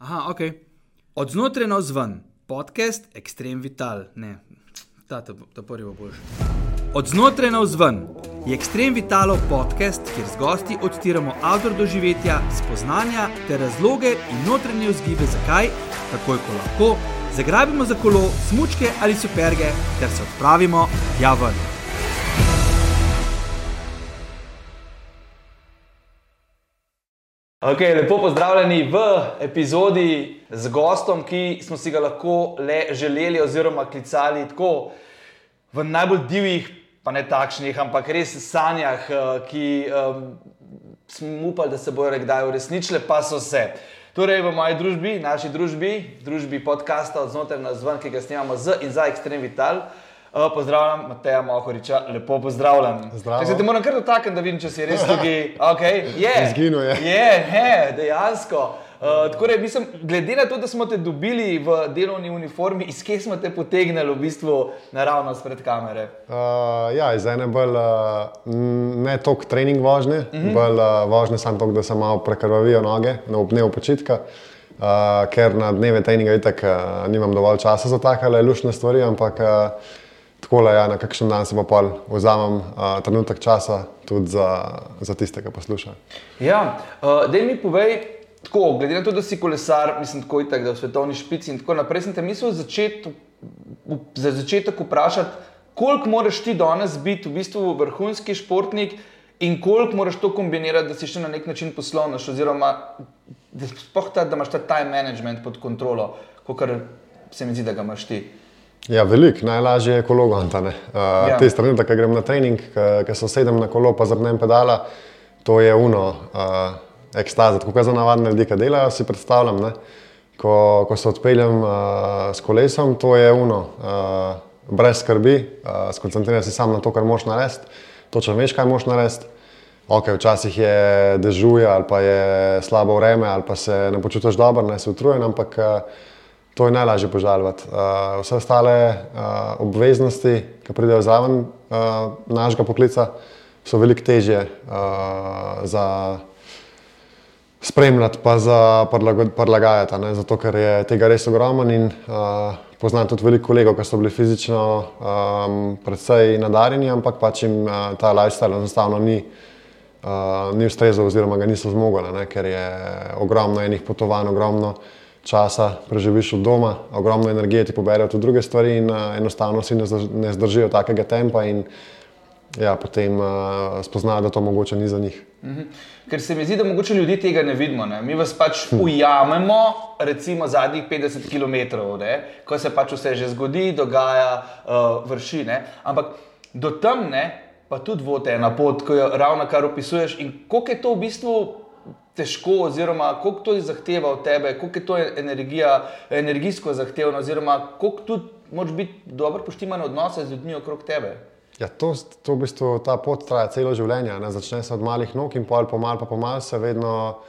Aha, ok. Od znotraj na vzven, podcast Extreme Vital. Ne, ta, ta, ta prvi bo boljši. Od znotraj na vzven je Extreme Vitalo podcast, kjer z gosti odtiramo avtor doživetja, spoznanja ter razloge in notranje vzgibe, zakaj, takoj ko lahko, zagrabimo za kolo, smučke ali superge ter se odpravimo tja ven. Okay, lepo pozdravljeni v epizodi z gostom, ki smo si ga lahko le želeli, oziroma klicali tako v najbolj divjih, pa ne takšnih, ampak res sanjah, eh, ki um, smo upali, da se bodo kdaj uresničile, pa so se. Torej, v moji družbi, naši družbi, družbi podcasta od znotraj na zven, ki ga snemamo z in za Extreme Vital. Uh, pozdravljam, Mateja Mohoriča, lepo pozdravljam. Zdravo. Se te moram kar dotakniti, da vidim, če si res tukaj. Okay. Je, Izginil je. Je, he, dejansko. Uh, tako da, mislim, glede na to, da smo te dobili v delovni uniformi, iz kje smo te potegnili v bistvu naravnost pred kamere? Uh, ja, iz ene bolj uh, ne toliko trening vožnje, uh -huh. bolj uh, vožnje samo to, da se malo prekrvavijo noge na obnevu počitka. Uh, ker na dneve treninga itak uh, nimam dovolj časa za takele lušne stvari, ampak uh, tako le, ja, na kakšen dan se pa vzamem uh, trenutek časa tudi za, za tiste, ki poslušajo. Ja, uh, da mi povej, tako, glede na to, da si kolesar, mislim, tako itak, da v svetovni špici in tako naprej, sem te mislil začet, za začetek vprašati, koliko moraš ti danes biti v bistvu vrhunski športnik in koliko moraš to kombinirati, da si še na nek način poslovnaš, oziroma da, ta, da imaš ta time management pod kontrolo, kot se mi zdi, da ga imaš ti. Ja, veliko, najlažje je kolo gantane. Uh, Ja. ja. Te strani, ko grem na trening, ko se sedem na kolo, pa zrnem pedala, to je uno, uh, ekstaza, tako kot za navadne ljudi, ki delajo, si predstavljam. Ne? Ko, ko se odpeljem uh, s kolesom, to je uno, uh, brez skrbi, uh, skoncentriraš se samo na to, kar moš narediti, točno veš, kaj moš narediti. Okay, včasih je dežuje, ali pa je slabo vreme, ali pa se ne počutiš dobro, ne si utrujen, ampak uh, to je najlažje požalovati. Uh, vse ostale uh, obveznosti, ki pridejo zraven uh, našega poklica, so veliko težje uh, za spremljati, pa za prilagajati, zato ker je tega res ogromno. In uh, poznam tudi veliko kolegov, ki so bili fizično um, precej nadarjeni, ampak pač jim uh, ta lifestyle enostavno ni. Uh, ni ustrezal, oziroma ga niso zmogli, ker je ogromno enih potovanj, ogromno časa preživiš od doma, ogromno energije ti poberejo tudi druge stvari, in uh, enostavno si ne, zdrž ne zdržijo takega tempa, in ja, potem uh, spoznajo, da to mogoče ni za njih. Ker se mi zdi, da mogoče ljudi tega ne vidimo. Ne? Mi vas pač ujamemo, recimo zadnjih 50 km, ne? ko se pač vse že zgodi, dogaja, uh, vrši. Ne? Ampak do tam ne, pa tudi vote ena pot, ko jo ravno kar opisuješ. In koliko je to v bistvu težko, oziroma koliko to zahteva od tebe, koliko je to energija, energijsko zahtevno, oziroma koliko tudi moraš biti dobro poštiman odnose z ljudmi okrog tebe. Ja, to, to v bistvu, ta pot traja celo življenje. Ne? Začne se od malih nog in pol, pomal, pa pomal se vedno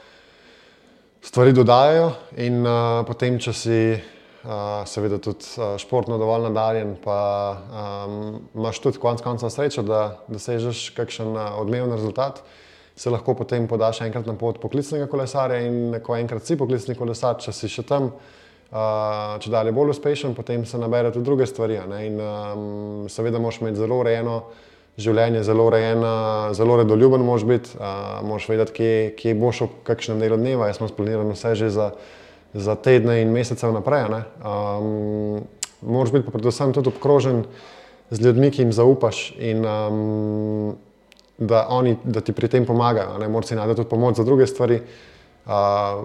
stvari dodajajo. In uh, potem, če si uh, seveda tudi uh, športno dovolj nadarjen, pa um, imaš tudi konec koncev srečo, da dosežeš kakšen uh, odmeven rezultat, se lahko potem podaš enkrat na pot poklicnega kolesarja in ko enkrat si poklicni kolesar, če si še tam. Uh, če dalje bolj uspešen, potem se nabere tudi druge stvari. ne. In, um, seveda, moraš imeti zelo urejeno življenje, zelo urejeno, zelo redoljuben, moraš biti, uh, moraš vedeti, kje, kje boš v kakšnem delu dneva. Jaz sem splaniran vse že za, za tedne in mesece vnaprej. ne. Um, moraš biti pa predvsem tudi obkrožen z ljudmi, ki jim zaupaš in um, da, oni, da ti pri tem pomagajo. ne. Moraš si najti tudi pomoč za druge stvari. Uh,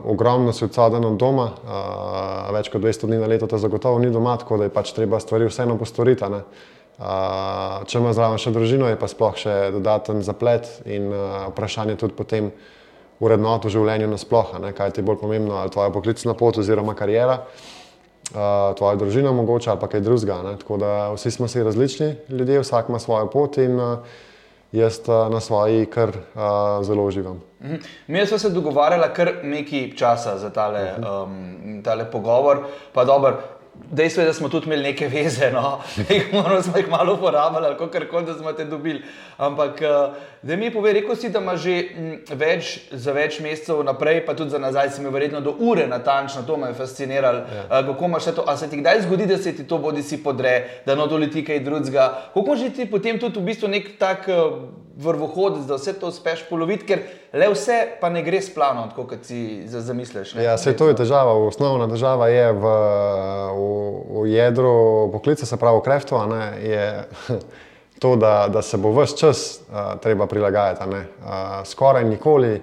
ogromno si odsoten od doma, uh, več kot 200 dni na leto te zagotovo ni doma, tako da je pač treba stvari vseeno postoriti. Uh, če imaš zraven še družino, je pa sploh še dodaten zaplet in uh, vprašanje tudi potem urednot v življenju nasploh, kaj ti je bolj pomembno, ali tvoja poklicna pot oziroma karijera, uh, tvoja družina mogoče ali pa kaj drugega. Tako da vsi smo si različni ljudje, vsak ima svojo pot in uh, jaz uh, na svoji kar uh, zelo uživam. Mhm. Mi smo se dogovarjali kar nekaj časa za tale, um, tale pogovor. Pa dober, Dejstvo je, da smo tudi imeli neke veze, no? jih moramo smo jih malo uporabljali, ali kar koli, da smo te dobili. Ampak, eh, da mi povej, rekel si, da imaš že več, za več mesecev naprej, pa tudi za nazaj, si mi verjetno do ure natančno, to me je fasciniralo. Ja. Eh, kako imaš to? A se ti kdaj zgodi, da se ti to bodi si podre, da no doleti kaj drugega? Kako že ti potem tudi v bistvu nek tak eh, vrvohodec, da vse to uspeš poloviti, ker le vse pa ne gre splano, tako kot si zamisliš. Ne? Ja, se to je težava. Osnovna težava je v, v, v jedru poklica, se pravi v kreftu, je to, da, da se bo vse čas uh, treba prilagajati. Uh, skoraj nikoli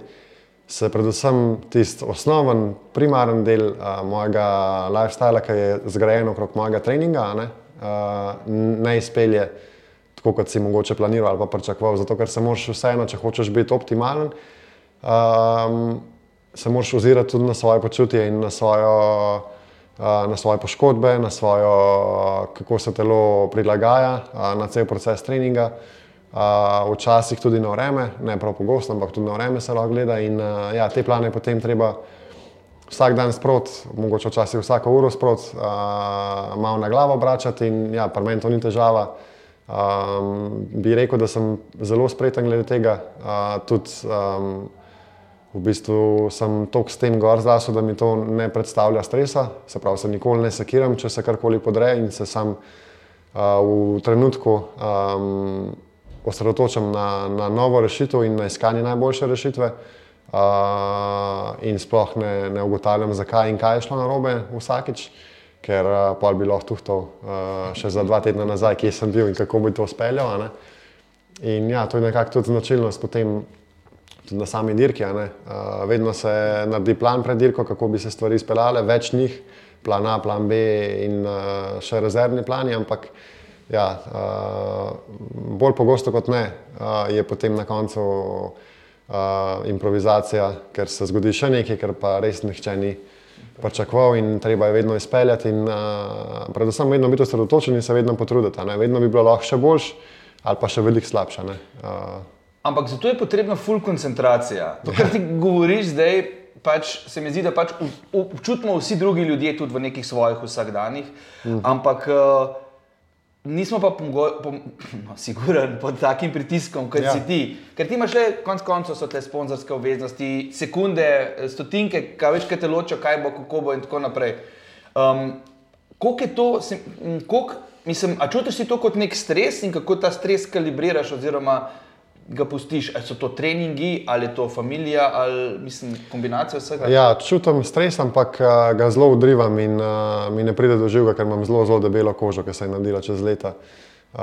se predvsem tisti osnoven, primaren del uh, mojega lifestyla, ki je zgrajen okrog mojega treninga, ne, uh, ne izpelje tako, kot si mogoče planiral ali pa pričakoval. Zato, ker se moraš vseeno, če hočeš biti optimalen, um, se moraš ozirati tudi na svoje počutje in na, svojo, uh, na svoje poškodbe, na svojo, kako se telo prilagaja uh, na cel proces treninga. Uh, včasih tudi na vreme, ne prav pogosto, ampak tudi na vreme se lahko gleda. In uh, ja, te plane potem treba vsak dan sprot, mogoče včasih vsako uro sprot, uh, malo na glavo obračati. In ja, pri meni to ni težava. Um, bi rekel, da sem zelo spreten glede tega. Uh, tudi, um, v bistvu sem tok s tem gor zase, da mi to ne predstavlja stresa, se pravi, se nikoli ne sekiram, če se karkoli podre in se sam uh, v trenutku um, osredotočam na, na novo rešitev in na iskanje najboljše rešitve. Uh, in sploh ne, ne ugotavljam, zakaj in kaj je šlo na robe vsakič. Uh, ker uh, pa bi lahko tuhtal uh, še za dva tedna nazaj, kje sem bil in kako bi to speljal. In ja, to je nekako tudi značilnost potem tudi na sami dirki. Uh, vedno se naredi plan pred dirko, kako bi se stvari speljale, več njih, plan A, plan B in uh, še rezervni plani, ampak ja, uh, bolj pogosto kot ne uh, je potem na koncu uh, improvizacija, ker se zgodi še nekaj, kar pa res nihče ni pričakoval in treba je vedno izpeljati. In, uh, predvsem vedno biti osredotočen in se vedno potruditi. Ne? Vedno bi bilo lahko še boljš ali pa še veliko slabše. Uh, Ampak zato je potrebna full koncentracija. To, kar ti govoriš zdaj, pač, se mi zdi, da pač občutimo vsi drugi ljudje tudi v nekih svojih vsakdanjih. Mm. Ampak uh, nismo pa no, sigurni pod takim pritiskom, kot ja. si ti. Ker ti imaš le konec koncev so te sponzorske obveznosti, sekunde, stotinke, kaj več, kaj te ločijo, kaj bo, kako bo in tako naprej. Um, koliko je to, koliko, mislim, a čutiš si to kot nek stres in kako ta stres kalibriraš oziroma ga pustiš, ali so to treningi, ali je to familija, ali mislim, kombinacija vsega? Ja, čutim stres, ampak uh, ga zelo udrivam in uh, mi ne pride do živega, ker imam zelo, zelo debelo kožo, ki se je nadila čez leta. Uh,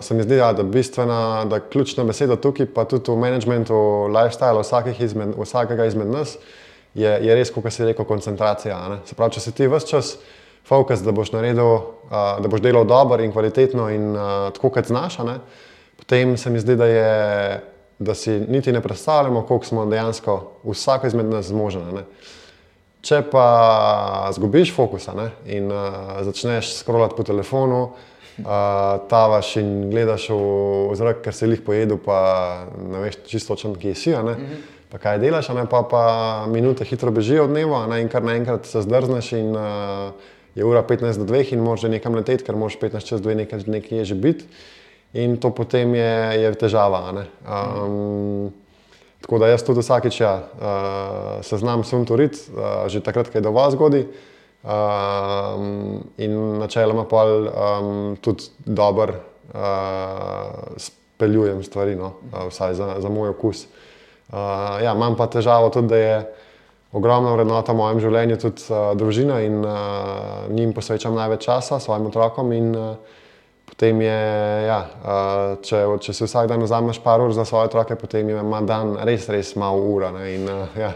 se mi zdi, ja, da je bistvena, da ključna beseda tukaj, pa tudi v menedžmentu, lifestyle izmed, vsakega izmed nas, je, je res, kot si rekel, koncentracija. Se pravi, če si ti vse čas fokus, da boš naredil, uh, da boš delal dobro in kvalitetno in uh, tako, kot znaš. Uh, potem se mi zdi, da, je, da si niti ne predstavljamo, koliko smo dejansko vsak izmed nas zmožni. Če pa zgubiš fokusa ne, in uh, začneš scrollati po telefonu, uh, tavaš in gledaš v zrak, ker si jih pojedel, pa ne veš čisto, kje si. Ne, pa kaj delaš, ne, pa, pa minute hitro bežijo od dneva ne, in kar naenkrat se zdrzneš. In, uh, je ura 15 do 2 in moraš nekam leteti, ker moraš 15 čez 2 nekaj, nekaj že biti in to potem je, je težava. Um, tako da jaz tudi vsakeč ja, uh, se znam sem to rit, uh, že takrat, ko je do vas zgodi. Um, in načeloma pa um, tudi dobro uh, speljujem stvari, no, uh, vsaj za, za moj okus. Uh, ja, imam pa težavo tudi, da je ogromna vrednota v mojem življenju tudi uh, družina in uh, njim posvečam največ časa, svojim otrokom. In, uh, Potem je, ja, če, če si vsak dan vzameš par ur za svoje otroke, potem ima dan res, res malo ura. In, ja,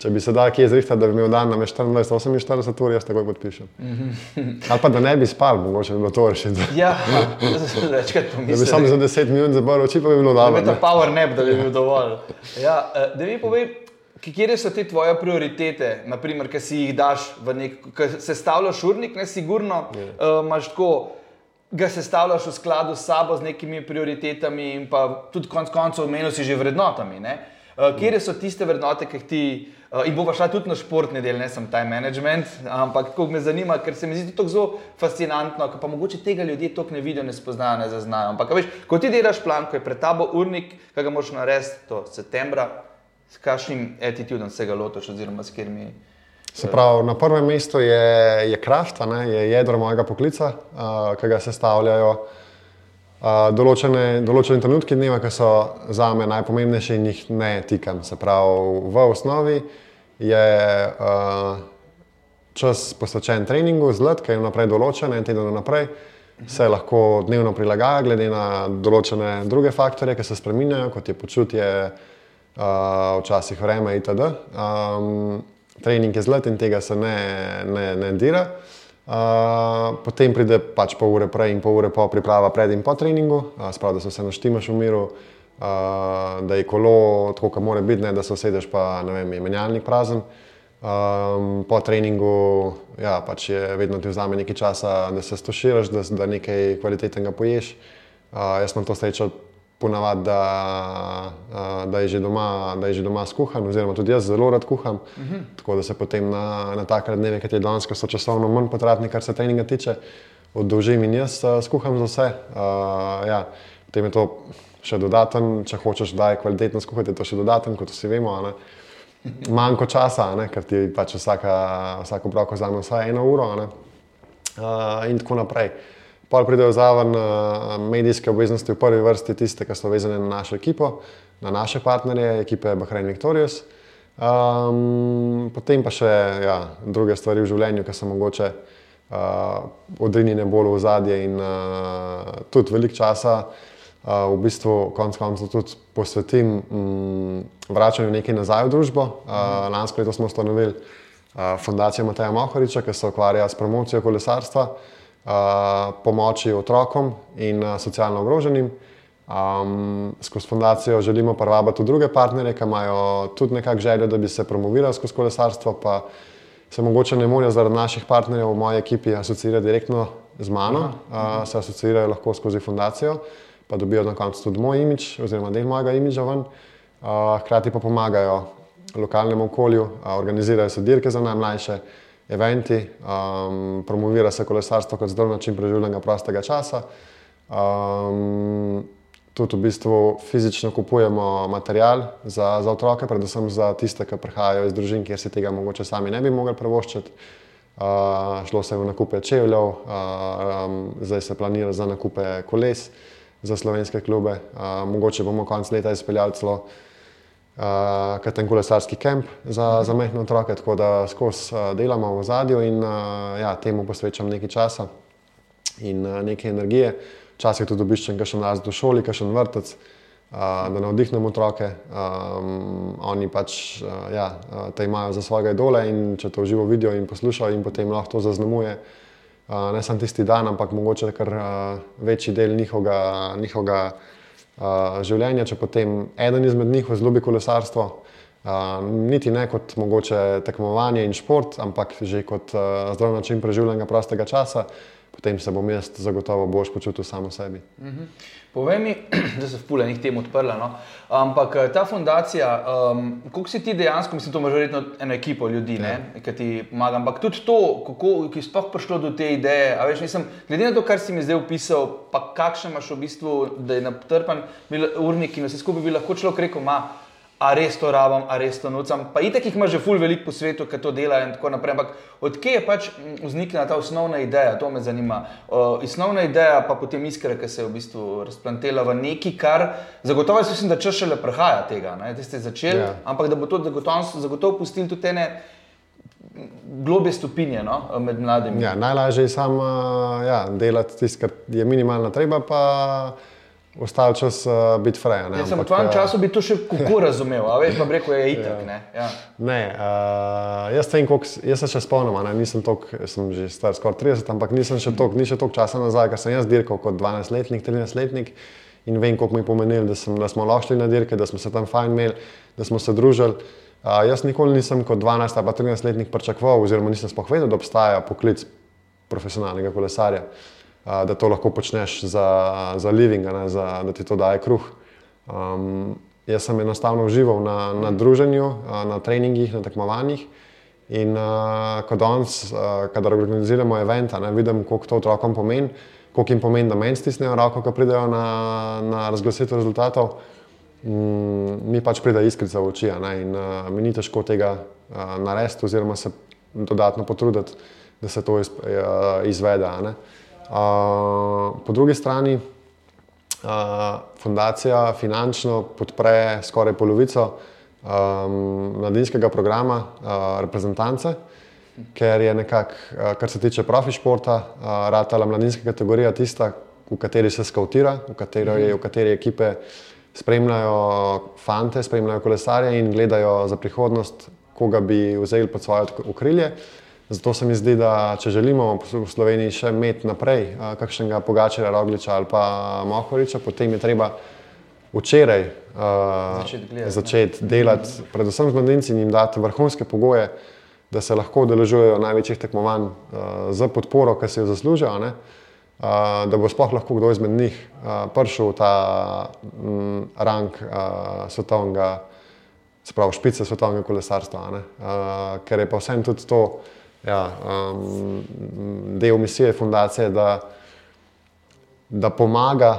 če bi se dal kje zrihtati, da bi imel dan na 24-48 ur, jaz takoj podpišem. Ali pa da ne bi spal, mogoče bi bilo to rešiti. Ja, večkrat pomislim. Da bi samo za 10 minut zaprl oči, pa bi bilo dobro. Da bi to power nap, da bi bil dovolj. Ja, da mi povej. Kje so te tvoje prioritete, naprimer, ki si jih daš v nek, ki se stavljaš urnik, ne sigurno, yeah. Ja. uh, imaš tako ga sestavljaš v skladu s sabo, z nekimi prioritetami in pa tudi konec koncev omenil si že vrednotami. Uh, kje so tiste vrednote, ki jih ti Uh, in bo pa šla tudi na športni del, ne samo time management, ampak tako me zanima, ker se mi zdi to zelo fascinantno, ker pa mogoče tega ljudje toliko ne vidijo, ne spoznajo, ne zaznajo. Ampak veš, ko ti delaš plan, ko je pred tabo urnik, kaj ga moraš narediti do septembra, s kakšnim attitudom se ga lotiš, oziroma s katerimi. Se pravi, na prvem mestu je, je kraft, ne, je jedro mojega poklica, uh, ki ga sestavljajo uh, določene, določene trenutke dneva, ki so za me najpomembnejši in jih ne tikam. Se pravi, v osnovi je uh, čas posvečen treningu, zlet, ki je vnaprej določen, en teden naprej. Se lahko dnevno prilagaja, glede na določene druge faktore, ki se spremenjajo, kot je počutje, uh, včasih vreme itd. Um, trening je zlet in tega se ne, ne, ne dira. Uh, potem pride pač pol ure prej in pol ure po priprava pred in po treningu, uh, sprav, da se vse naštimaš v miru, uh, da je kolo tako, kot mora biti, ne, da se usedeš pa ne vem, je menjalnik prazen. Um, po treningu ja, pač je vedno ti vzame nekaj časa, da se stoširaš, da, da nekaj kvalitetnega poješ. Uh, jaz sem to srečo ponavadi, da, da, je doma, da je že doma skuhan, oziroma tudi jaz zelo rad kuham. Uh -huh. Tako da se potem na, na takrat dneve, ki je danes, ko so časovno manj potratni, kar se treninga tiče, oddolžim in jaz uh, skuham za vse. Uh, ja. Potem je to še dodaten, če hočeš, da je kvalitetno skuhati, je to še dodaten, kot vsi vemo. Manjko časa, ne? ker ti pač vsaka, vsako broko vzame vsaj eno uro uh, in tako naprej. Pol pridejo zraven uh, medijske obveznosti v prvi vrsti, tiste, ki so vezane na našo ekipo, na naše partnerje, ekipe Bahrain Victorious. Um, potem pa še ja, druge stvari v življenju, ki so mogoče uh, odrinjene bolj v zadje in uh, tudi veliko časa uh, v bistvu konc koncev tudi posvetim um, vračanju nekaj nazaj v družbo. Uh, lansko leto smo ustanovili uh, fundacijo Mateja Mohoriča, ki se ukvarja s promocijo kolesarstva pomoči otrokom in socialno ogroženim. Um, skozi fundacijo želimo privabiti tudi druge partnerje, ki imajo tudi nekakšno željo, da bi se promovirali skozi kolesarstvo, pa se mogoče ne morejo zaradi naših partnerjev v moji ekipi asociirati direktno z mano, uh, se asociirajo lahko skozi fundacijo, pa dobijo na koncu tudi moj imič oziroma del mojega imiča ven. Uh, hkrati pa pomagajo lokalnemu okolju, uh, organizirajo se dirke za najmlajše eventi, um, promovira se kolesarstvo kot zdrav način preživljanja prostega časa. Um, tudi v bistvu fizično kupujemo material za, za otroke, predvsem za tiste, ki prihajajo iz družin, kjer si tega mogoče sami ne bi mogli pravoščiti. Uh, šlo se je v nakupe čevljev, uh, um, zdaj se planira za nakupe koles za slovenske klube. Uh, mogoče bomo konec leta izpeljali celo uh, kot en kolesarski kamp za, za mehne otroke, tako da skozi uh, delamo v zadju in uh, ja, temu posvečam nekaj časa in uh, nekaj energije. Včasih tudi obiščem še nas do šoli, še en vrtec, uh, da navdihnem otroke. Um, oni pač uh, ja, te imajo za svojega idola in če to živo vidijo in poslušajo, in potem lahko to zaznamuje. Uh, ne samo tisti dan, ampak mogoče kar uh, večji del njihovega, njihovega uh, življenja, če potem eden izmed njih vzljubi kolesarstvo, uh, niti ne kot mogoče tekmovanje in šport, ampak že kot uh, zdrav način preživljanja prostega časa, potem se bom jaz zagotovo boš počutil samo sebi. Uh mhm. -huh. Povej mi, da se vpule njih tem odprla. No? Ampak ta fundacija, um, kako si ti dejansko, mislim, to imaš verjetno eno ekipo ljudi, ja. ki ti pomaga. Ampak tudi to, kako je sploh prišlo do te ideje. Veš, nisem, glede na to, kar si mi zdaj opisal, pa kakšen imaš v bistvu, da je natrpan urnik in vse skupaj bi lahko človek rekel, ma a res to rabim, a res to nucam. Pa itek jih ima že ful veliko po svetu, ki to delajo in tako naprej. Ampak odkje je pač vzniknila ta osnovna ideja, to me zanima. Uh, osnovna ideja pa potem iskra, ki se je v bistvu razplantela v neki, kar zagotovo jaz mislim, da če še le prehaja tega, da ste začeli, yeah. Ja. ampak da bo to zagotovo, zagotovo pustili tudi ene. Globe stopinje no, med mladimi. Ja, najlažje je samo ja, delati tisto, kar je minimalna treba, pa ostali čas uh, biti freja. Jaz sem v tvojem uh, času bi to še kako razumel, a veš, pa rekel, je itak. Ja. Ne, ja. ne uh, jaz, vem, koliko, jaz se še spomnim, ne, nisem tok, sem že star skoraj 30, ampak nisem še tok, ni še toliko časa nazaj, ker sem jaz dirkal kot 12-letnik, 13-letnik in vem, koliko mi je pomenilo, da, da smo lahko šli na dirke, da smo se tam fajn imeli, da smo se družili. Uh, jaz nikoli nisem kot 12 ali 13-letnik pričakoval, oziroma nisem spohvedel, da obstaja poklic profesionalnega kolesarja. Uh, da to lahko počneš za, za living, ne, za, da ti to daje kruh. Um, jaz sem enostavno užival na, na druženju, uh, na treningih, na tekmovanjih. In uh, ko danes, uh, kadar organiziramo eventa, ne, vidim, koliko to otrokom pomeni, koliko jim pomeni, da meni stisnejo roko, ko pridejo na, na razglasitev rezultatov, mm, mi pač pride iskrica v oči. Ne, in uh, mi ni težko tega uh, narediti, oziroma se dodatno potruditi, da se to iz, uh, izvede. Uh, po drugi strani, uh, fundacija finančno podpre skoraj polovico um, mladinskega programa uh, reprezentance, ker je nekako, uh, kar se tiče profi športa, uh, ratala mladinska kategorija tista, v kateri se skautira, v kateri, v kateri ekipe spremljajo fante, spremljajo kolesarje in gledajo za prihodnost, koga bi vzeli pod svoje okrilje. Zato se mi zdi, da če želimo v Sloveniji še imeti naprej uh, kakšnega Pogačera, Rogliča ali pa Mohoriča, potem je treba včeraj uh, Začeti začeti delati, predvsem z mladinci in jim dati vrhunske pogoje, da se lahko udeležujejo največjih tekmovanj uh, za podporo, ki si jo zaslužijo, ne? uh, da bo sploh lahko kdo izmed njih uh, prišel v ta mm, rang uh, svetovnega, spravo špice svetovnega kolesarstva, uh, ker je pa vsem tudi to ja, um, del misije fundacije, da, da pomaga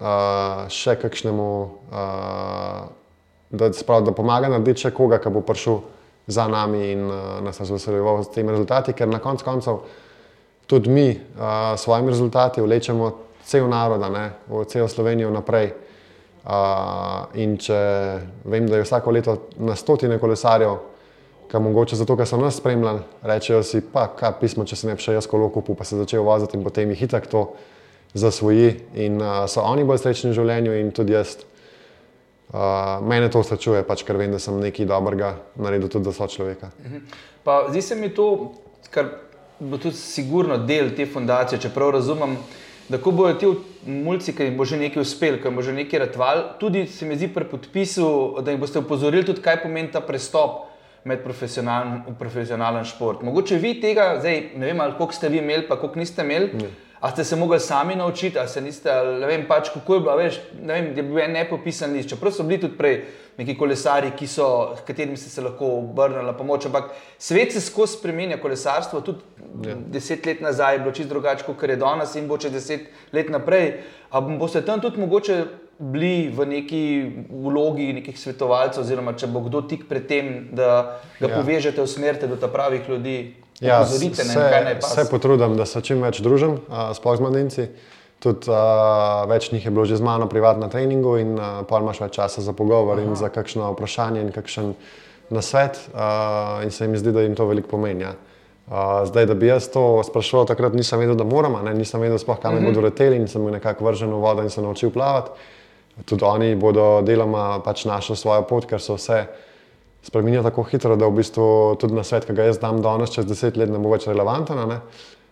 uh, še kakšnemu, uh, da, sprav, da pomaga narediti še koga, ki bo prišel za nami in uh, nas razveseljeval s temi rezultati, ker na koncu koncev tudi mi uh, s svojimi rezultati vlečemo cel narod, celo Slovenijo naprej. Uh, in če vem, da je vsako leto na stotine kolesarjev, ki mogoče zato, ker so nas spremljali, rečejo si, pa kaj pismo, če se ne bi še jaz kolo kupil, pa se začel voziti in potem jih hitak to zasvoji in uh, so oni bolj srečni v življenju in tudi jaz. Uh, mene to srečuje, pač, ker vem, da sem nekaj dobrega naredil tudi za so človeka. Pa zdi se mi to, kar bo tudi sigurno del te fundacije, čeprav razumem, da ko bodo ti mulci, ki jim bo že nekaj uspel, ki jim bo že nekaj ratval, tudi se mi zdi pri podpisu, da jim boste upozorili tudi, kaj pomeni ta prestop med profesionalen profesionalen šport. Mogoče vi tega, zdaj ne vem, koliko ste vi imeli, pa koliko niste imeli. Ne. A ste se mogli sami naučiti, ali se niste, ali ne vem, pač, kako je bilo, veš, ne vem, je bil en nepopisan list. Čeprav so bili tudi prej neki kolesari, ki so, katerim ste se lahko obrnili pomoč. Ampak svet se skozi spremenja, kolesarstvo tudi ja. deset let nazaj je bilo čisto drugače, kot je danes in bo če deset let naprej. Ampak boste tam tudi mogoče bili v neki vlogi nekih svetovalcev, oziroma če bo kdo tik pred tem, da ga ja. povežete, usmerite do ta pravih ljudi. Ja, se, se potrudim, da se čim več družim, sploh z mladinci. Tudi uh, več njih je bilo že z mano privatno na treningu in uh, pa imaš več časa za pogovor Aha. in za kakšno vprašanje in kakšen nasvet. Uh, in se mi zdi, da jim to veliko pomeni. Ja. Uh, zdaj, da bi jaz to sprašoval, takrat nisem vedel, da moram, ne? nisem vedel, sploh kam uh -huh. bodo leteli in sem jim nekako vržen v vodo in se naučil plavati. Tudi oni bodo deloma pač našli svojo pot, ker so vse spremenja tako hitro, da v bistvu tudi na svet, ki ga jaz dam danes, čez deset let, ne bo več relevanten. Ne?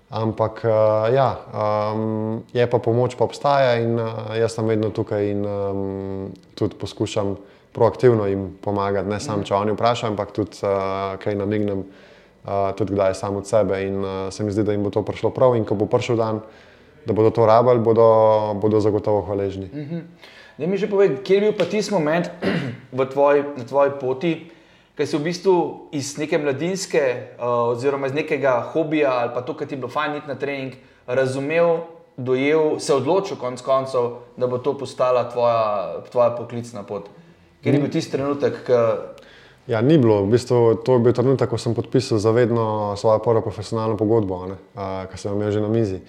Ampak uh, ja, um, je pa pomoč, pa obstaja in uh, jaz sem vedno tukaj in um, tudi poskušam proaktivno jim pomagati. Ne samo, če oni vprašajo, ampak tudi uh, kaj namignem, uh, tudi kdaj sam od sebe. In uh, se mi zdi, da jim bo to prišlo prav in ko bo prišel dan, da bodo to rabili, bodo, bodo zagotovo hvaležni. Mm -hmm. Da mi že povej, kje je bil pa tisti moment tvoj, na tvoji poti, ki si v bistvu iz neke mladinske, uh, oziroma iz nekega hobija ali pa to, kar ti je bilo fajn iti na trening, razumel, dojel, se odločil konec koncev, da bo to postala tvoja, tvoja poklicna pot. Ker je bil tisti trenutek, ki. Ja, ni bilo. V bistvu, to je bil trenutek, ko sem podpisal za vedno svojo prvo profesionalno pogodbo, uh, ki sem jo imel že na mizi.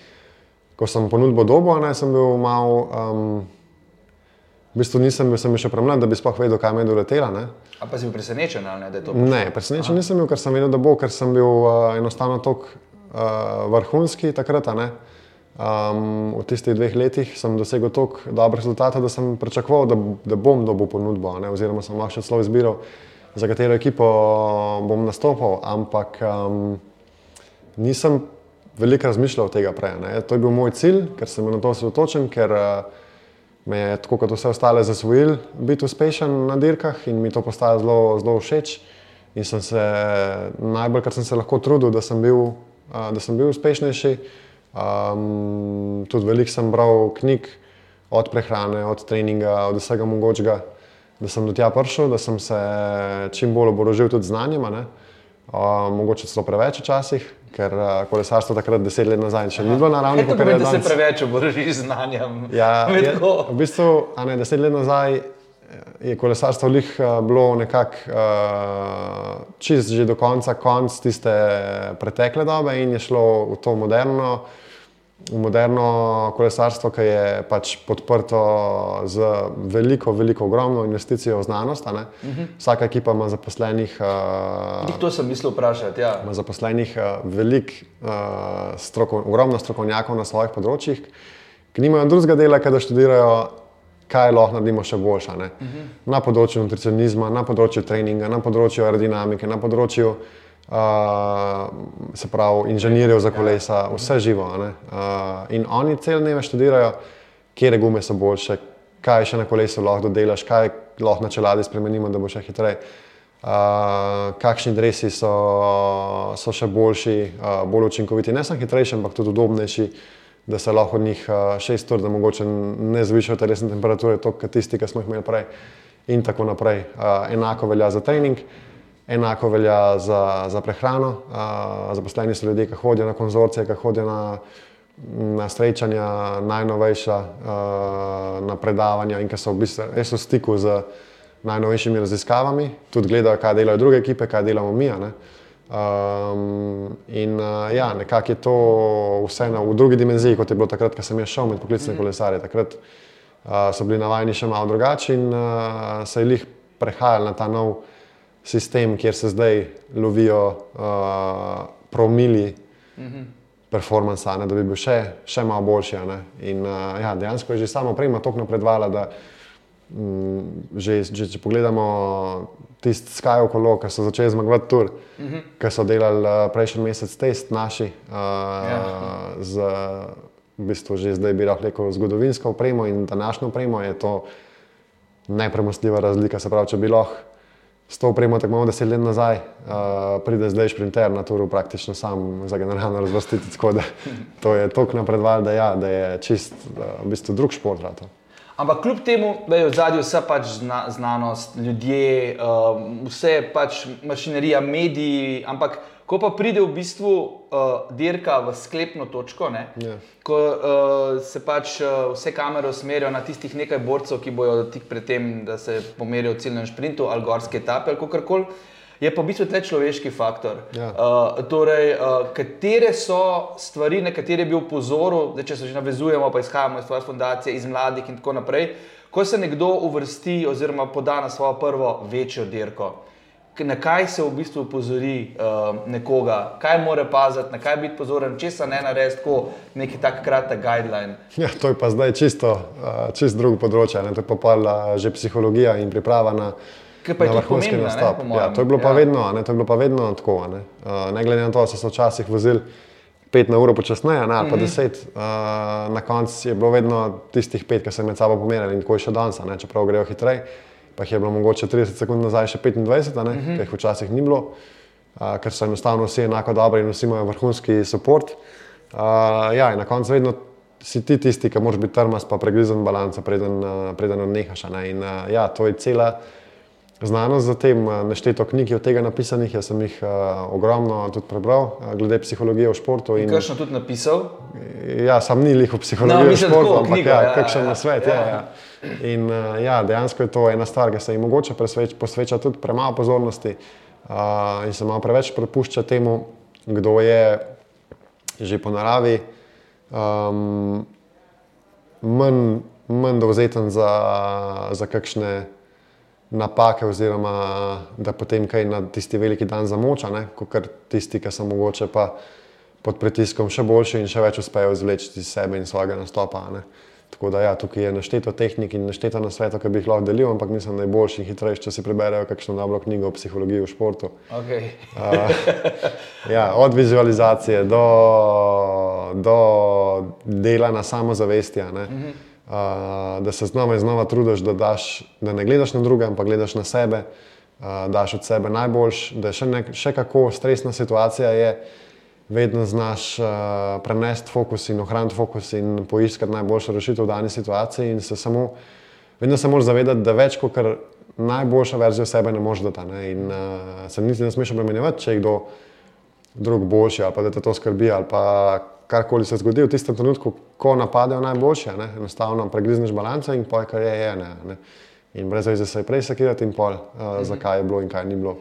Ko sem ponudbo dobo, ne, sem bil mal. Um, V bistvu nisem bil, sem bil še premlad, da bi sploh vedel, kaj me je doletela. A pa si bil presenečen, ne? Ne, presenečen Aha. nisem bil, ker sem vedel, da bo, ker sem bil uh, enostavno tako uh, vrhunski takrat. Um, v tistih dveh letih sem dosegel toliko dobrih rezultatov, da sem pričakoval, da, da bom dobil ponudbo, ne? oziroma sem lahko celo izbiral, za katero ekipo bom nastopil. Ampak um, nisem veliko razmišljal tega prej. Ne? To je bil moj cilj, ker sem na to osredotočen. Uh, me je tako kot vse ostale zasvojil biti uspešen na dirkah in mi to postaja zelo, zelo všeč. In sem se najbolj, kar sem se lahko trudil, da sem bil, da sem bil uspešnejši. Um, tudi veliko sem bral knjig, od prehrane, od treninga, od vsega mogočega. da sem do tja prišel, da sem se čim bolj oborožil tudi znanjem. ne. Uh, mogoče celo preveč včasih, ker uh, kolesarstvo takrat deset let nazaj še ni bilo na ravni, kot je pomeni, da se danes. preveč oborožiš z znanjem? Ja, je, v bistvu, a ne, deset let nazaj je kolesarstvo lih uh, bilo nekako uh, čist že do konca, konc tiste pretekle dobe in je šlo v to moderno, moderno kolesarstvo, ki je pač podprto z veliko, veliko, ogromno investicijo v znanost. a ne. Vsaka ekipa ima zaposlenih. Uh, Glih To sem mislil vprašati. Ja. ima zaposlenih uh, veliko, uh, stroko, ogromno strokovnjakov na svojih področjih, ki nimajo drugega dela, kot da študirajo, kaj lahko naredimo še boljše. Uh -huh. Na področju nutricionizma, na področju treninga, na področju aerodinamike, na področju uh, se pravi inženirjev za kolesa, vse živo. Uh, in oni cel dneve študirajo, kje gume so boljše, kaj še na kolesu lahko dodelaš, kaj lahko na čeladi spremenimo, da bo še hitreje. Uh, kakšni dresi so, so še boljši, uh, bolj učinkoviti, ne samo hitrejši, ampak tudi udobnejši, da se lahko od njih uh, šest ur, da mogoče ne zvišajo telesne temperature, toliko kot tisti, ki smo jih imeli prej, in tako naprej. Uh, enako velja za trening, enako velja za, za prehrano. Uh, zaposleni so ljudje, ki hodijo na konzorcije, ki hodijo na, na srečanja, najnovejša, uh, na predavanja in ki so v bistvu res v stiku z najnovejšimi raziskavami, tudi gledajo, kaj delajo druge ekipe, kaj delamo mi. Um, in uh, ja, nekako je to vseeno v drugi dimenziji, kot je bilo takrat, ko sem jaz šel med poklicne kolesarje. Takrat uh, so bili navajeni še malo drugače in uh, se je jih prehajali na ta nov sistem, kjer se zdaj lovijo uh, promili performansa, ne, da bi bil še, še malo boljši. ne. In uh, ja, dejansko je že sama oprema tako napredovala, da mm, že, že če pogledamo tisti Sky okolo, ki so začeli zmagovati tur, uh -huh. ki so delali uh, prejšnji mesec test naši uh, ja. z v bistvu že zdaj bi lahko rekel zgodovinsko opremo in današnjo opremo, je to nepremostljiva razlika. Se pravi, če bi lahko s to opremo tako malo deset let nazaj, uh, pride zdaj šprinter na turu praktično sam za generalno razvrstiti. Tako da to je toliko napredoval, da, ja, da je čist uh, v bistvu drug šport. Rato. Ampak kljub temu, da je v zadju vsa pač zna, znanost, ljudje, um, vse pač mašinerija, mediji, ampak ko pa pride v bistvu uh, dirka v sklepno točko, ne, Ja. ko uh, se pač uh, vse kamere usmerijo na tistih nekaj borcev, ki bojo tik pred tem, da se pomerijo v ciljnem sprintu ali gorske etape ali kakorkoli. Je pa v bistvu tle človeški faktor. Ja. Uh, torej, uh, katere so stvari, na katere bi upozoril, da če se že navezujemo, pa izhajamo iz tvoje fundacije, iz mladih in tako naprej, ko se nekdo uvrsti oziroma poda na svojo prvo večjo dirko. Na kaj se v bistvu upozori uh, nekoga, kaj mora paziti, na kaj biti pozoren, česa ne narediti, tako neki tak kratek guideline. Ja, to je pa zdaj čisto, uh, čist drugo področje. Ne? To je pa uh, že psihologija in priprava na, pa na vrhunski ne, nastop. po Ja, to, je pa Ja. vedno, ne? to je bilo pa vedno tako. Ne? Uh, ne glede na to, da so se včasih vozili pet na uro počasneje, ne, ali pa Mhm. deset, uh, na koncu je bilo vedno tistih pet, ki so med sabo pomerili in tako je še danes, ne? čeprav grejo hitreje. Pa jih je bilo mogoče 30 sekund nazaj še 25, a ne, Mhm. ki jih včasih ni bilo, uh, ker so enostavno vsi enako dobri in vsi imajo vrhunski podpor. Uh, ja, in na koncu vedno si ti tisti, ki moraš biti trmast, pa pregrizen balans, preden, uh, preden odnehaš. ne. In uh, ja, to je cela znanost za tem, uh, nešteto knjig je od tega napisanih, jaz sem jih uh, ogromno tudi prebral, uh, glede psihologije v športu. In, Kakšno tudi napisal? Ja, sam ni lih v No, psihologiji v mislim, športu, tako, ampak knjigo, ja, ja, kakšen ja, na svet. ja. Ja, ja. In uh, ja, dejansko je to ena stvar, ki se jim mogoče presveč, posveča tudi premalo pozornosti uh, in se malo preveč prepušča temu, kdo je že po naravi um, manj, manj dovzeten za, za kakšne napake, oziroma da potem kaj na tisti veliki dan zamoča, kot tisti, ki so mogoče pa pod pritiskom še boljši in še več uspejo izvleči iz sebe in svojega nastopa. Ne. Tako da ja, tukaj je našteto tehnik in našteto na svetu, ki bi jih lahko delil, ampak mislim, da je boljši in hitrejši, če si preberejo kakšno dobro knjigo o psihologiji v športu. Okay. Ja, od vizualizacije do, do dela na samozavesti, a ne. uh, da se znova in znova trudiš, da, daš, da ne gledaš na druge, ampak gledaš na sebe, uh, daš od sebe najboljš, da je še, nek, še kako stresna situacija je. Vedno znaš uh, prenesti fokus in ohraniti fokus in poiskati najboljšo rešitev v dani situaciji. in se Samo, vedno se moraš zavedati, da več kot najboljša verzija sebe ne moreš dati. Ne? In uh, se niti ne smeš obremenjevati, če je kdo drug boljši ali pa da te to skrbi ali pa karkoli se zgodi v tistem trenutku, ko napadejo najboljše. Ne? Enostavno pregrizneš balance in poj, kar je, je. Ne? Ne? In brez veze se je prej sekirati in pol, uh, mhm. zakaj je bilo in kaj ni bilo.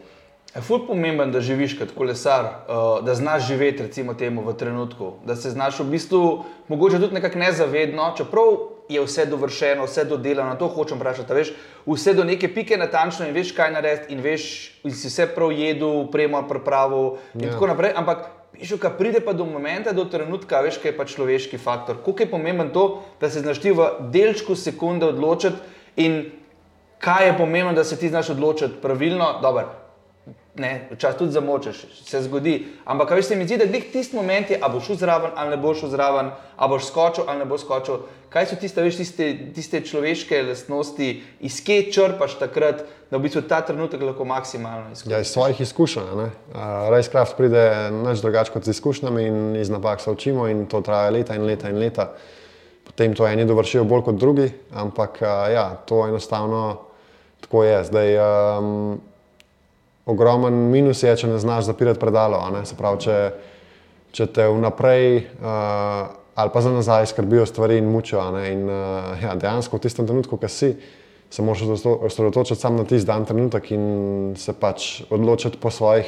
Je ful pomemben, da živiš kot kolesar, uh, da znaš živeti recimo temu v trenutku, da se znaš v bistvu, mogoče tudi nekako nezavedno, čeprav je vse dovršeno, vse dodelano, to hočem vprašati, veš, vse do neke pike natančno in veš, kaj narediti in veš, in si vse prav jedel, premo pripravo in ja. tako naprej, ampak Pišu, kaj pride pa do momenta, do trenutka, veš, kaj je pa človeški faktor. Kako je pomemben to, da se znaš ti v delčku sekunde odločiti in kaj je pomembno, da se ti znaš odločiti pravilno. Dobar, ne, včasih tudi zamočeš, se zgodi. Ampak, veš, se mi zdi, da je tisti moment, ali boš šel zraven, ali ne boš šel zraven, ali boš skočil, ali ne boš skočil. Kaj so tiste, veš, tiste, tiste človeške lastnosti, iz kje črpaš takrat, da v bistvu ta trenutek lahko maksimalno izkoristiš? Ja, iz svojih izkušenj. Uh, Racecraft pride neč drugače kot z izkušnjami in iz napak se učimo in to traja leta in leta in leta. Potem to eni dovršijo bolj kot drugi, ampak uh, ja, to enostavno tako je. Zdaj, um, ogromen minus je, če ne znaš zapirati predalo. Se pravi, če, če te vnaprej uh, ali pa za nazaj skrbijo stvari in mučijo. In uh, ja, dejansko v tistem trenutku, ki si, se moraš osredotočiti samo na tisti dan, trenutek in se pač odločiti po svojih.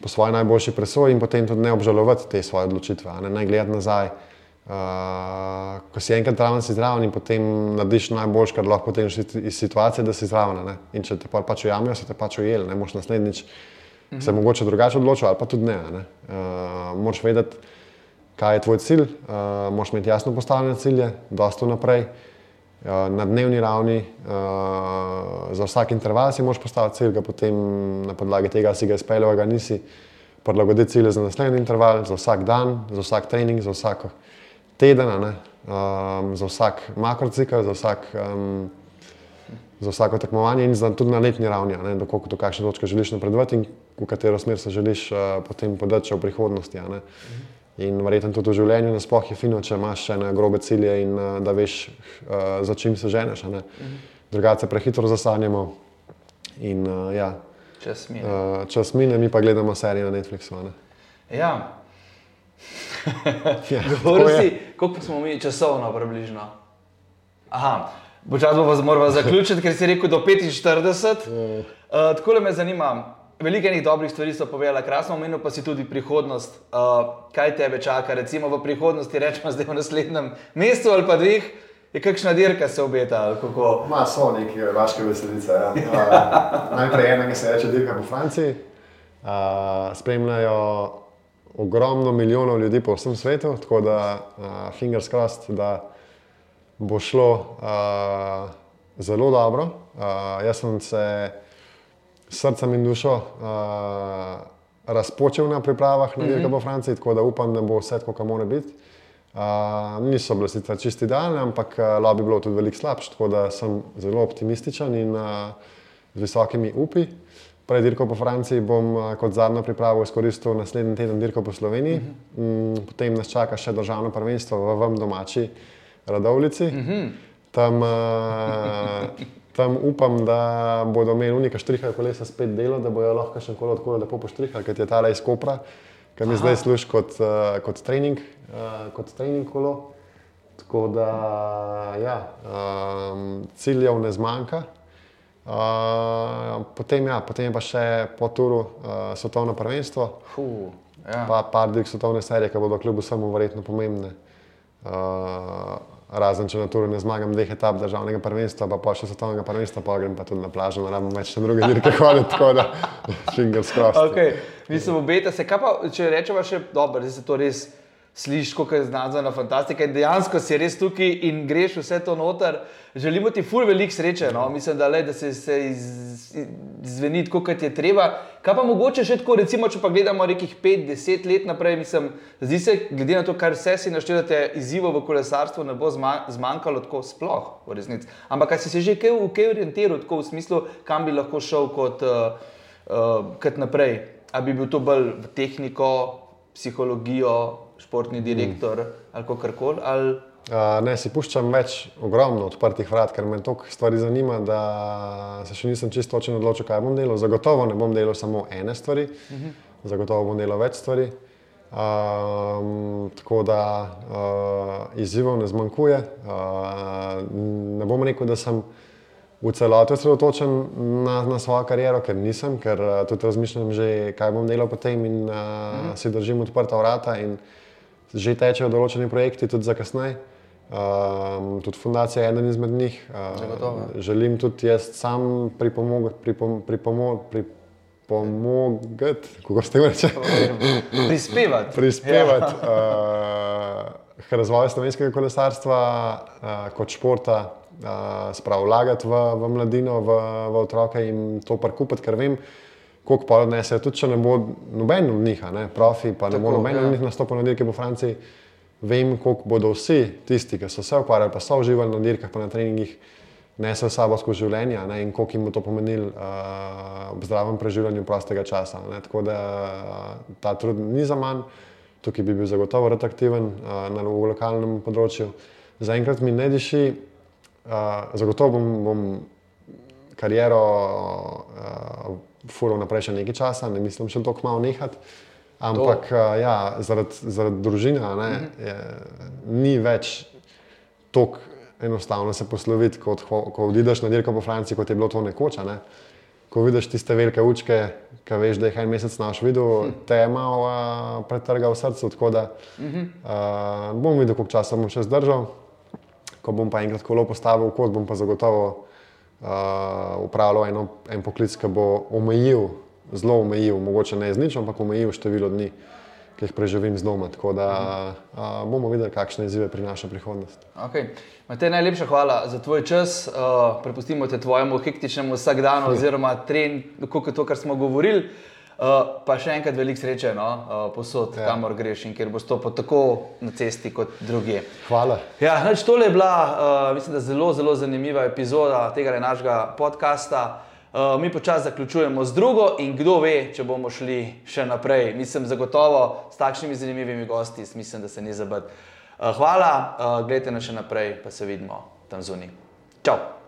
Po svoji najboljši presoji, in potem tudi ne obžalovati te svoje odločitve, ne, ne gledati nazaj. Uh, Uh, ko si enkrat zraven, si zraven in potem narediš najboljš, kar lahko potem iz situacije, da si zraven. Ne? In če te pa pač ujamijo, se te pač ujeli, ne moš naslednjič mm -hmm. se mogoče drugače odločiti, ali pa tudi ne. ne? Uh, moš vedeti, kaj je tvoj cilj, uh, moš imeti jasno postavljene cilje, dosto naprej. Uh, na dnevni ravni, uh, za vsak interval si moš postaviti cilj, ga potem na podlagi tega si ga izpeljal, ga nisi. Prilagoditi cilje za naslednji interval, za vsak dan, za vsak trening, za vsako teden, um, za vsak makrocikl, za, vsak, um, za vsako tekmovanje in za, tudi na letni ravni, do, koliko, do kakšne točke želiš napredovati in v katero smer se želiš uh, potem podati v prihodnosti. In verjetno tudi v življenju nasploh je fino, če imaš še grobe cilje in uh, da veš, uh, za čim se ženeš. Drugače prehitro zasanjamo. In, uh, ja. Čas mine. Uh, čas mine, mi pa gledamo serijo na Netflixu. Ja, ja, si, koliko smo mi časovno približno? Aha, počasi bomo morali zaključiti, ker si rekel do 45. Uh, tako le me zanima. Veliko enih dobrih stvari so povedala, krasno omenil pa si tudi prihodnost. Uh, kaj tebe čaka, recimo v prihodnosti, rečemo zdaj v naslednjem mesecu ali pa dveh, je kakšna dirka se obeta? Ma so neki vaške veselice. Ja. Uh, najprej ena, ki se reče dirka po Franciji. Uh, spremljajo ogromno milijonov ljudi po vsem svetu, tako da uh, fingers crossed, da bo šlo uh, zelo dobro. Uh, jaz sem se srcem in dušo uh, razpočil na pripravah na dirko mm -hmm. po Franciji, tako da upam, da bo vse tako, kot mora biti. Uh, niso bile sicer čisti idealne, ampak uh, lahko bi bilo tudi veliko slabše, tako da sem zelo optimističen in uh, z visokimi upi. Prej dirko po Franciji bom eh, kot zadnjo pripravo izkoristil naslednji teden dirko po Sloveniji, uh -huh. mm, potem nas čaka še državno prvenstvo v vam domači Radovlici. Uh -huh. tam, uh, tam upam, da bodo imeli unika štriha kolesa spet delo, da bojo lahko še kolo odkolo lepo poštrihali, ker je ta iz Kopra, ki mi zdaj služi kot, uh, kot, trening, uh, kot trening kolo. Tako da ja, um, ciljev ne zmanjka. Uh, potem, ja, potem je pa še po turu uh, svetovno prvenstvo, Fuh, ja. pa par drugih svetovne serije, ki bodo kljub vsemu verjetno pomembne. Uh, razen če na turu ne zmagam dveh etap državnega prvenstva, pa pa še svetovnega prvenstva, pa grem pa tudi na plažo, naravno več na druge dirke hoditi, tako da fingers crossed. Okay. Mislim, obeta se, kaj pa, če rečemo še, dobro, zdaj se to res slišiš, kako je znanstvena fantastika in dejansko si res tukaj in greš vse to noter. Želimo ti ful veliko sreče, no? mislim, da, le, da se, se izveni tako, kot je treba. Kaj pa mogoče še tako, recimo, če pa gledamo nekih 5-10 let naprej, mislim, zdi se, glede na to, kar vse si naštevate, izzivov v kolesarstvu ne bo zmanjkalo tako sploh v resnici. Ampak kaj si se že kaj, kaj orientiral, tako v smislu, kam bi lahko šel kot, uh, uh, kot naprej? Ali bi bil to bolj v tehniko, psihologijo, športni direktor mm. ali kar koli, ali, Uh, ne, si puščam več ogromno odprtih vrat, ker me toliko stvari zanima, da se še nisem čisto točno odločil, kaj bom delal. Zagotovo ne bom delal samo ene stvari, uh -huh. zagotovo bom delal več stvari. Um, tako da uh, izzivov ne zmanjkuje. Uh, ne bom rekel, da sem v celoti osredotočen na, na svojo kariero, ker nisem, ker uh, tudi razmišljam že, kaj bom delal potem in uh, uh -huh. si držim odprta vrata. Že tečejo določeni projekti tudi za kasneje. Um, tudi fundacija je eden izmed njih. Uh, želim tudi jaz sam pripomogati, pripom, pripom, pripomogati, kako ste rekli? Prispevati. Prispevati ja. uh, k razvoju slovenskega kolesarstva uh, kot športa, uh, spravo vlagati v, v mladino, v, v otroke in to parkupati, ker vem, koliko pa odnesejo. Tudi če ne bo noben od njih, ne, profi, pa ne Tako, bo noben ja. od njih nastopil na dirki po Franciji vem, koliko bodo vsi tisti, ki so se ukvarjali, pa so uživali na dirkah, pa na treningih, nesel sabo skozi življenje ne, in koliko jim bo to pomenilo uh, v zdravem preživljanju prostega časa. Ne. Tako da uh, ta trud ni za manj, tukaj bi bil zagotovo rad aktiven uh, na lokalnem področju. Zaenkrat mi ne diši, uh, zagotovo bom, bom kariero uh, furil naprej še nekaj časa, ne mislim še toliko malo nehati. Ampak ja, zaradi, zaradi družine ne, mhm. je, ni več tako enostavno se posloviti, kot ko vidiš na dirko po Franciji, kot je bilo to nekoč. Ne. Ko vidiš tiste velike učke, ki veš, da jih en mesec naš videl, hm. te je malo uh, pretrgal srce. Tako da uh, bom videl, koliko časa bom še zdržal. Ko bom pa enkrat kolo postavil v kot, bom pa zagotovo uh, upravljal eno, en poklic, ki bo omejil zelo omejil, mogoče ne z nič, ampak omejil število dni, ki jih preživim z doma. Tako da a, bomo videli, kakšne izzive prinaša prihodnost. Okay. Matej, najlepša hvala za tvoj čas. Uh, prepustimo te tvojemu hektičnemu vsakdanu, oziroma tren, kot to, kar smo govorili. Uh, pa še enkrat veliko sreče, no? uh, posod, ja. kamor greš in kjer boš to tako na cesti kot druge. Hvala. Ja, nač, tole je bila, uh, mislim, zelo, zelo zanimiva epizoda tega našega podcasta. Uh, mi počasi zaključujemo z drugo, in kdo ve, če bomo šli še naprej. Mislim, zagotovo s takšnimi zanimivimi gosti, mislim, da se ni zabavati. Uh, hvala, uh, gledajte nas še naprej, pa se vidimo tam zunaj. Čau!